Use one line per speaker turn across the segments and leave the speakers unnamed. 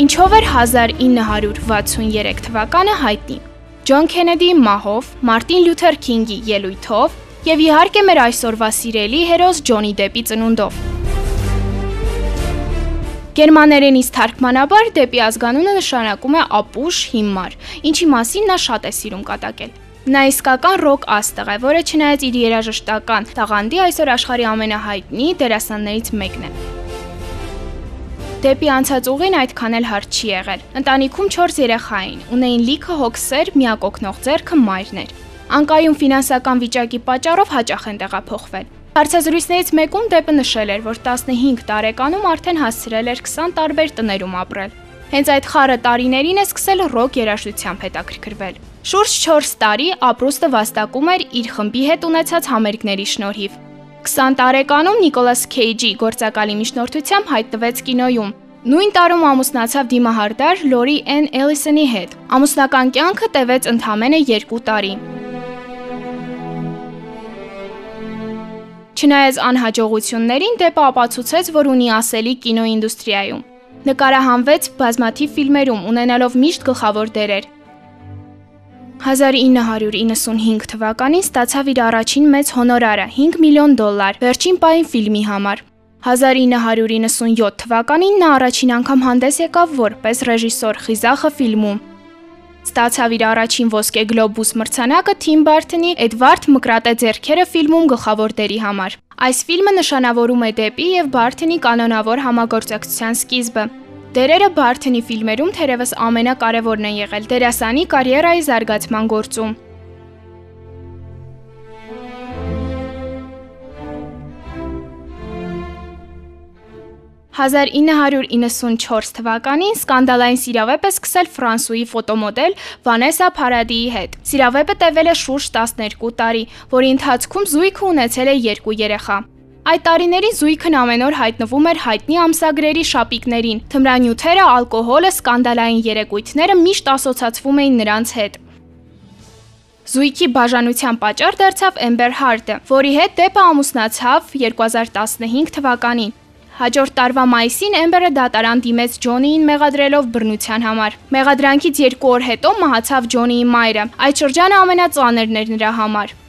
Ինչով էր 1963 թվականը հայտնի։ Ջոն Քենեդիի մահով, Մարտին Լյութեր Քինգի ելույթով եւ իհարկե մեր այսօրվա սիրելի հերոս Ջոնի Դեպի ծնունդով։ Գերմաներենից թարգմանաբար դեպի ազգանունը նշանակում է ապուշ, հիմար, ինչի մասին նա շատ է սիրում կատակել։ Նա իսկական ռոք աստղ է, որը չնայած իր երաժշտական տաղանդի այսօր աշխարհի ամենահայտնի դերասաններից մեկն է։ Դեպի անցած ուղին այդքան էլ հարթ չի եղել։ Ընտանիքում 4 երեխա էին, ունեին լիքը հոգսեր, միակ օգնող ձեռքը մայրն էր։ Անկայուն ֆինանսական վիճակի պատճառով հաճախ են տեղափոխվել։ Հարցազրույցներից մեկում Դեպը նշել էր, որ 15 տարեկանում արդեն հասցրել էր 20 տարբեր տներում ապրել։ Հենց այդ խառը տարիներին է սկսել ռոք երաժշտությամբ հետաքրքրվել։ Շուրջ 4 տարի ապրուստը վաստակում էր իր խմբի հետ ունեցած համերգների շնորհիվ։ 20 տարեկանում Նիկոլաս Քեյջի գործակալի միջնորդությամբ հայտնվեց կինոյում։ Նույն տարում ամուսնացավ դիմահարդար Լորի Էն Էլիսոնի հետ։ Ամուսնական կյանքը տևեց ընդամենը 2 տարի։ Չնայած անհաջողություններին, Դեպը ապացուցեց, որ ունի ասելի կինոինդուստրիայում։ Նկարահանվեց բազմաթիվ ֆիլմերում, ունենալով միշտ գլխավոր դերեր։ 1995 թվականին ստացավ իր առաջին մեծ հոնորարը 5 միլիոն դոլար վերջին պահին ֆիլմի համար։ 1997 թվականին նա առաջին անգամ հանդես եկավ որպես ռեժիսոր Խիզախը ֆիլմում։ Ստացավ իր առաջին ոսկե գլոբուս մրցանակը Թիմ Բարթոնի Էդվարդ Մկրատե ձեռքերը ֆիլմում գլխավոր դերի համար։ Այս ֆիլմը նշանավորում է դեպի եւ Բարթոնի կանոնավոր համագործակցության սկիզբը։ Դերերը Բարթոնի ֆիլմերում թերևս ամենակարևորն են եղել դերասանի կարիերայի զարգացման գործում։ «1994 թվականին սկանդալային սիրավեպ է սկսել Ֆրանսուի ֆոտոմոդել Վանեսա Փարադիի հետ։ Սիրավեպը տևել է շուրջ 12 տարի, որի ընթացքում զույգը ունեցել է երկու երեխա։ Այդ տարիներին զույգն ամեն օր հայտնվում էր հայտնի ամսագրերի շապիկներին։ Թմրանյութերը, ալկոհոլը, սկանդալային երեկույթները միշտ ասոցացվում էին նրանց հետ։ Զույգի բաժանության պատճառ դարձավ Էմբեր Հարտը, որի հետ Դեպը ամուսնացավ 2015 թվականին։ Հաջորդ տարվա մայիսին Էմբերը դատարան դիմեց Ջոնիին մեղադրելով բռնության համար։ Մեղադրանքից 2 օր հետո մահացավ Ջոնիի մայրը։ Այդ շրջանը ամենածանրն էր նրա համար։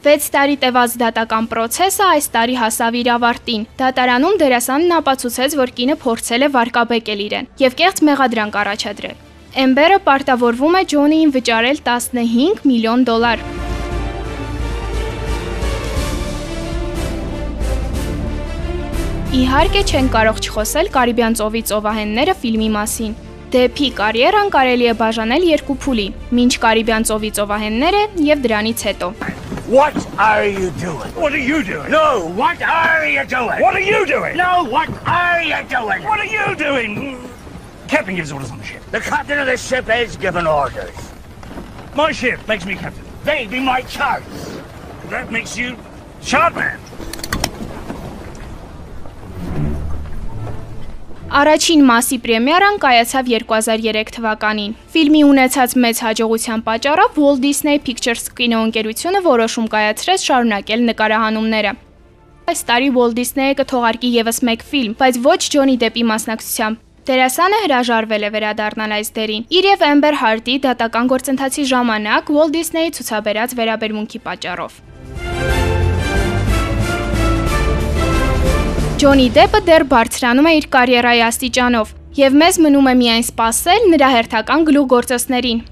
6 տարի տևած դատական process-ը այս տարի հասավ իր ավարտին։ Դատարանում դերասանն ապացուցեց, որ կինը փորձել է վարկաբեկել իրեն եւ կեղծ մեղադրանք առաջադրել։ Էմբերը պարտավորվում է Ջոնիին վճարել 15 միլիոն դոլար։ Իհարկե չեն կարող չխոսել Կարիբյան ծովի ծովահենները ֆիլմի մասին։ Դեպի կարիերան կարելի է բաժանել երկու փուլի՝ մինչ Կարիբյան ծովի ծովահենները եւ դրանից հետո։
What are you doing?
What are you doing?
No, what are you doing?
What are you doing?
No, what are you doing?
What are you doing? Captain gives orders on the ship.
The captain of the ship is giving orders.
My ship makes me captain.
They be my charts.
That makes you chart
Առաջին մասի պրեմիերան կայացավ 2003 թվականին։ Ֆիլմի ունեցած մեծ հաջողության պատճառով Walt Disney Pictures կինոընկերությունը որոշում կայացրեց շարունակել նկարահանումները։ Այս տարի Walt Disney-ը կթողարկի եւս մեկ ֆիլմ, բայց ոչ Ջոնի Դեպի մասնակցությամբ։ Դերասանը հրաժարվել է վերադառնալ այս դերին։ Իր եւ Amber Heard-ի դատական գործընթացի ժամանակ Walt Disney-ի ցուցաբերած վերաբերմունքի պատճառով։ Ջոնի Դեփը դեռ բարձրանում է իր կարիերայի աստիճանով, եւ մեզ մնում է միայն սпасել նրա հերթական գլուխգործոցներին։